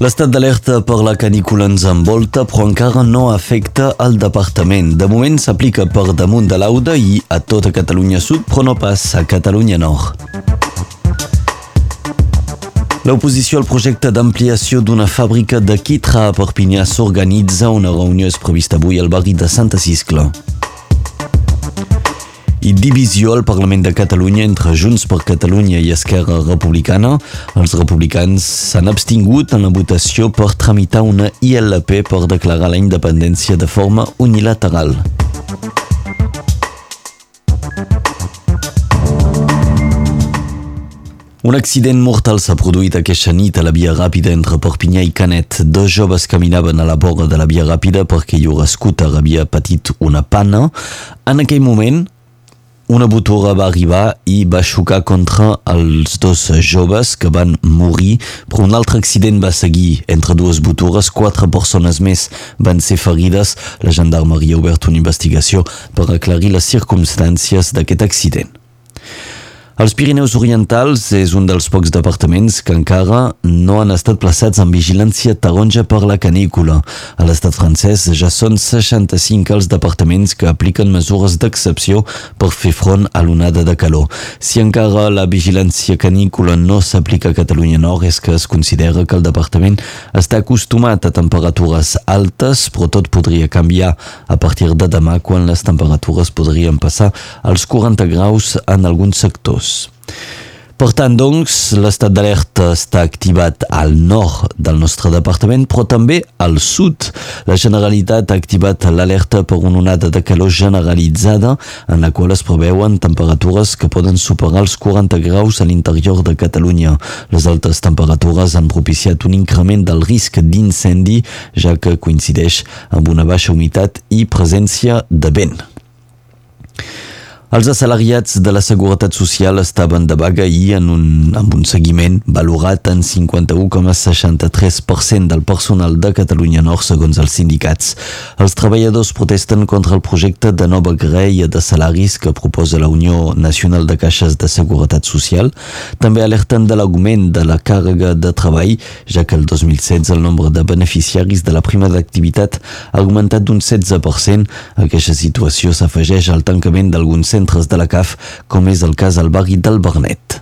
L'estat d'alerta per la canícula ens envolta, però encara no afecta el departament. De moment s'aplica per damunt de l'Auda i a tota Catalunya Sud, però no pas a Catalunya Nord. L'oposició al projecte d'ampliació d'una fàbrica de quitra a Perpinyà s'organitza. Una reunió és prevista avui al barri de Santa Ciscla i divisió al Parlament de Catalunya entre Junts per Catalunya i Esquerra Republicana. Els republicans s'han abstingut en la votació per tramitar una ILP per declarar la independència de forma unilateral. Un accident mortal s'ha produït aquesta nit a la via ràpida entre Perpinyà i Canet. Dos joves caminaven a la vora de la via ràpida perquè llur scooter havia patit una pana. En aquell moment, una botura va arribar i va xocar contra els dos joves que van morir, però un altre accident va seguir entre dues botures. Quatre persones més van ser ferides. La gendarmeria ha obert una investigació per aclarir les circumstàncies d'aquest accident. Els Pirineus Orientals és un dels pocs departaments que encara no han estat plaçats en vigilància taronja per la canícula. A l'estat francès ja són 65 els departaments que apliquen mesures d'excepció per fer front a l'onada de calor. Si encara la vigilància canícula no s'aplica a Catalunya Nord és que es considera que el departament està acostumat a temperatures altes, però tot podria canviar a partir de demà quan les temperatures podrien passar als 40 graus en alguns sectors. Per tant, doncs, l'estat d'alerta està activat al nord del nostre departament, però també al sud. La Generalitat ha activat l'alerta per una onada de calor generalitzada en la qual es preveuen temperatures que poden superar els 40 graus a l'interior de Catalunya. Les altes temperatures han propiciat un increment del risc d'incendi, ja que coincideix amb una baixa humitat i presència de vent. Els assalariats de la Seguretat Social estaven de vaga i en un, amb un seguiment valorat en 51,63% del personal de Catalunya Nord segons els sindicats. Els treballadors protesten contra el projecte de nova greia de salaris que proposa la Unió Nacional de Caixes de Seguretat Social. També alerten de l'augment de la càrrega de treball, ja que el 2016 el nombre de beneficiaris de la prima d'activitat ha augmentat d'un 16%. Aquesta situació s'afegeix al tancament d'alguns centres centres de la CAF, com és el cas al barri del Bernet.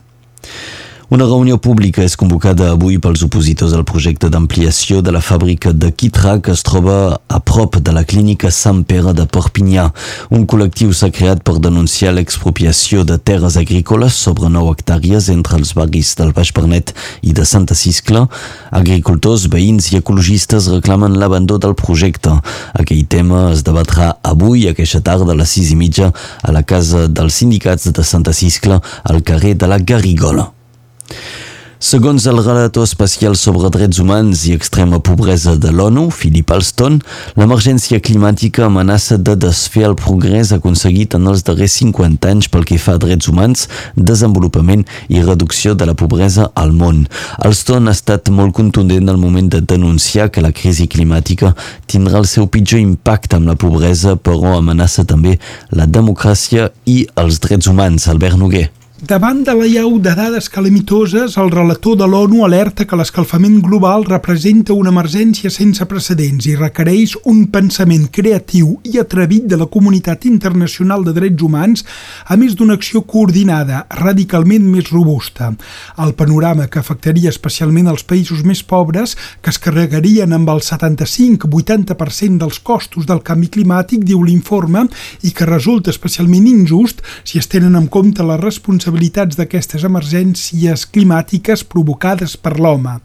Una reunió pública és convocada avui pels opositors al projecte d'ampliació de la fàbrica de Quitra que es troba a prop de la clínica Sant Pere de Perpinyà. Un col·lectiu s'ha creat per denunciar l'expropiació de terres agrícoles sobre 9 hectàrees entre els barris del Baix Pernet i de Santa Ciscla. Agricultors, veïns i ecologistes reclamen l'abandó del projecte. Aquell tema es debatrà avui, aquesta tarda, a les 6 i mitja, a la casa dels sindicats de Santa Ciscla, al carrer de la Garrigola. Segons el relator especial sobre drets humans i extrema pobresa de l'ONU, Philip Alston, l'emergència climàtica amenaça de desfer el progrés aconseguit en els darrers 50 anys pel que fa a drets humans, desenvolupament i reducció de la pobresa al món. Alston ha estat molt contundent al moment de denunciar que la crisi climàtica tindrà el seu pitjor impacte amb la pobresa, però amenaça també la democràcia i els drets humans. Albert Noguer. Davant de la llau de dades calamitoses, el relator de l'ONU alerta que l'escalfament global representa una emergència sense precedents i requereix un pensament creatiu i atrevit de la comunitat internacional de drets humans, a més d'una acció coordinada, radicalment més robusta. El panorama que afectaria especialment els països més pobres, que es carregarien amb el 75-80% dels costos del canvi climàtic, diu l'informe, i que resulta especialment injust si es tenen en compte la responsabilitat responsabilitats d'aquestes emergències climàtiques provocades per l'home.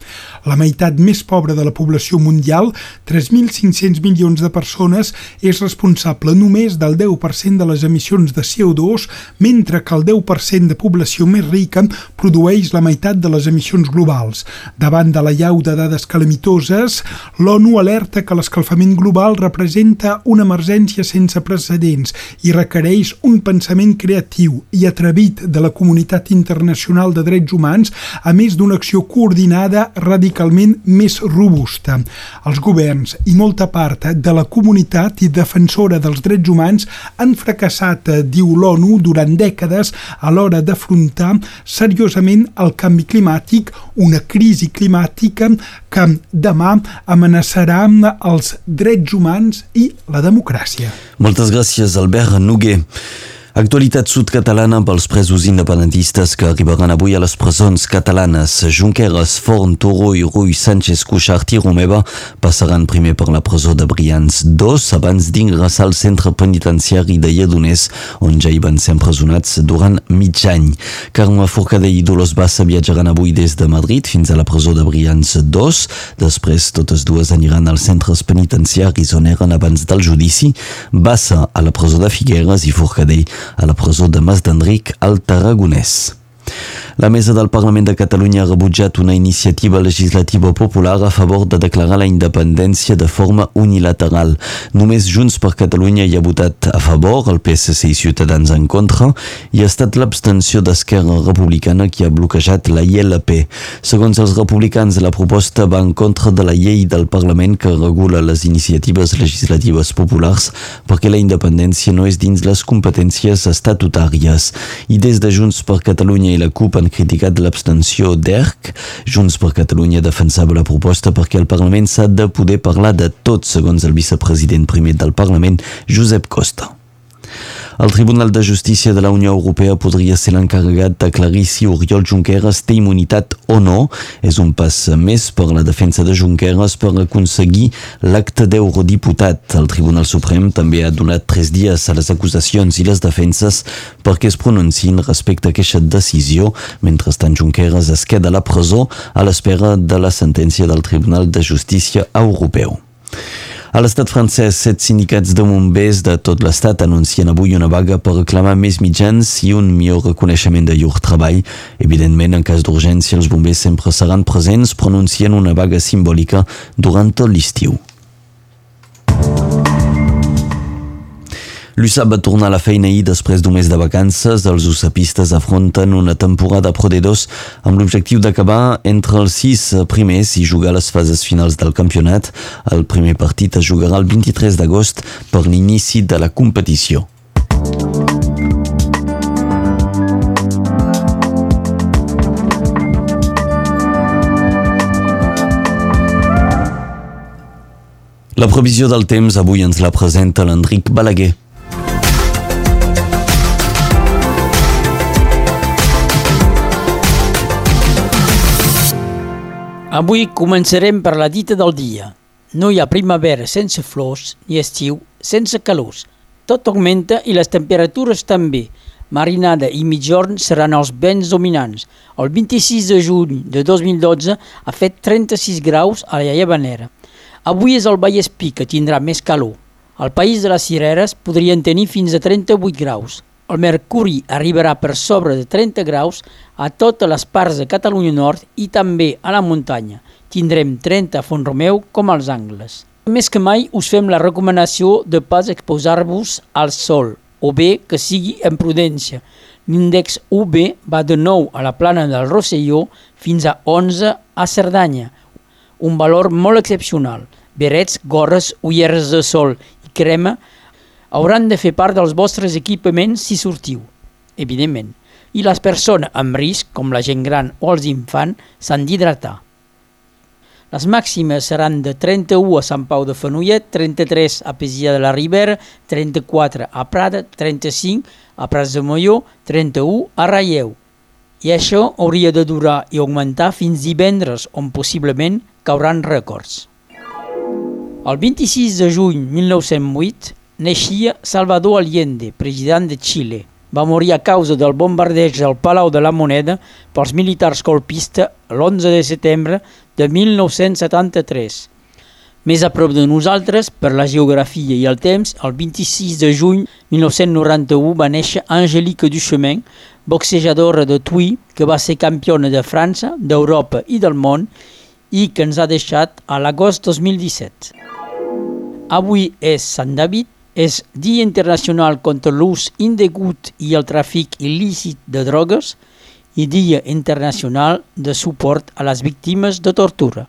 La meitat més pobra de la població mundial, 3.500 milions de persones, és responsable només del 10% de les emissions de CO2, mentre que el 10% de població més rica produeix la meitat de les emissions globals. Davant de la llau de dades calamitoses, l'ONU alerta que l'escalfament global representa una emergència sense precedents i requereix un pensament creatiu i atrevit de la comunitat internacional de drets humans, a més d'una acció coordinada radicalment més robusta. Els governs i molta part de la comunitat i defensora dels drets humans han fracassat, diu l'ONU, durant dècades a l'hora d'afrontar seriosament el canvi climàtic, una crisi climàtica que demà amenaçarà els drets humans i la democràcia. Moltes gràcies, Albert Noguer. Actualitat sud-catalana pels presos independentistes que arribaran avui a les presons catalanes. Junqueras, Forn, Turull, Rull, Sánchez, Cuixart i Romeva passaran primer per la presó de Brians 2 abans d'ingressar al centre penitenciari de Lledoners, on ja hi van ser empresonats durant mig any. Carme Forcadell i Dolors Bassa viatjaran avui des de Madrid fins a la presó de Brians 2. Després, totes dues aniran als centres penitenciaris on eren abans del judici. Bassa a la presó de Figueres i Forcadell a la presó de Mas d'Enric al Tarragonès. La mesa del Parlament de Catalunya ha rebutjat una iniciativa legislativa popular a favor de declarar la independència de forma unilateral. Només Junts per Catalunya hi ha votat a favor, el PSC i Ciutadans en contra, i ha estat l'abstenció d'Esquerra Republicana qui ha bloquejat la ILP. Segons els republicans, la proposta va en contra de la llei del Parlament que regula les iniciatives legislatives populars perquè la independència no és dins les competències estatutàries. I des de Junts per Catalunya i la CUP han criticat l'abstenció d'ERC. Junts per Catalunya defensava la proposta perquè el Parlament s'ha de poder parlar de tot, segons el vicepresident primer del Parlament, Josep Costa. El Tribunal de Justícia de la Unió Europea podria ser l'encarregat d'aclarir si Oriol Junqueras té immunitat o no. És un pas més per la defensa de Junqueras per aconseguir l'acte d'eurodiputat. El Tribunal Suprem també ha donat tres dies a les acusacions i les defenses perquè es pronunciin respecte a aquesta decisió. Mentrestant, Junqueras es queda a la presó a l'espera de la sentència del Tribunal de Justícia Europeu. A l'estat francès, set sindicats de bombers de tot l'estat anuncien avui una vaga per reclamar més mitjans i un millor reconeixement de llur treball. Evidentment, en cas d'urgència, els bombers sempre seran presents, pronuncien una vaga simbòlica durant tot l'estiu. L'USAP va tornar a la feina ahir després d'un mes de vacances. Els usapistes afronten una temporada Pro D2 amb l'objectiu d'acabar entre els sis primers i jugar les fases finals del campionat. El primer partit es jugarà el 23 d'agost per l'inici de la competició. La previsió del temps avui ens la presenta l'Enric Balaguer. Avui començarem per la dita del dia. No hi ha primavera sense flors ni estiu sense calors. Tot augmenta i les temperatures també. Marinada i mitjorn seran els vents dominants. El 26 de juny de 2012 ha fet 36 graus a la Llevanera. Avui és el Vallespí que tindrà més calor. Al País de les Cireres podrien tenir fins a 38 graus. El mercuri arribarà per sobre de 30 graus a totes les parts de Catalunya Nord i també a la muntanya. Tindrem 30 a Font-romeu com als angles. Més que mai us fem la recomanació de pas exposar-vos al sol, o bé que sigui en prudència. L'índex UV va de 9 a la plana del Rosselló fins a 11 a Cerdanya, un valor molt excepcional. Berets, gorres, ulleres de sol i crema hauran de fer part dels vostres equipaments si sortiu, evidentment, i les persones amb risc, com la gent gran o els infants, s'han d'hidratar. Les màximes seran de 31 a Sant Pau de Fenollet, 33 a Pesia de la Ribera, 34 a Prada, 35 a Prats de Molló, 31 a Raieu. I això hauria de durar i augmentar fins divendres, on possiblement cauran rècords. El 26 de juny 1908, neixia Salvador Allende, president de Xile. Va morir a causa del bombardeig del Palau de la Moneda pels militars colpistes l'11 de setembre de 1973. Més a prop de nosaltres, per la geografia i el temps, el 26 de juny 1991 va néixer Angélique Duchemin, boxejadora de Tui, que va ser campiona de França, d'Europa i del món i que ens ha deixat a l'agost 2017. Avui és Sant David és Dia Internacional contra l'ús indegut i el tràfic il·lícit de drogues i Dia Internacional de suport a les víctimes de tortura.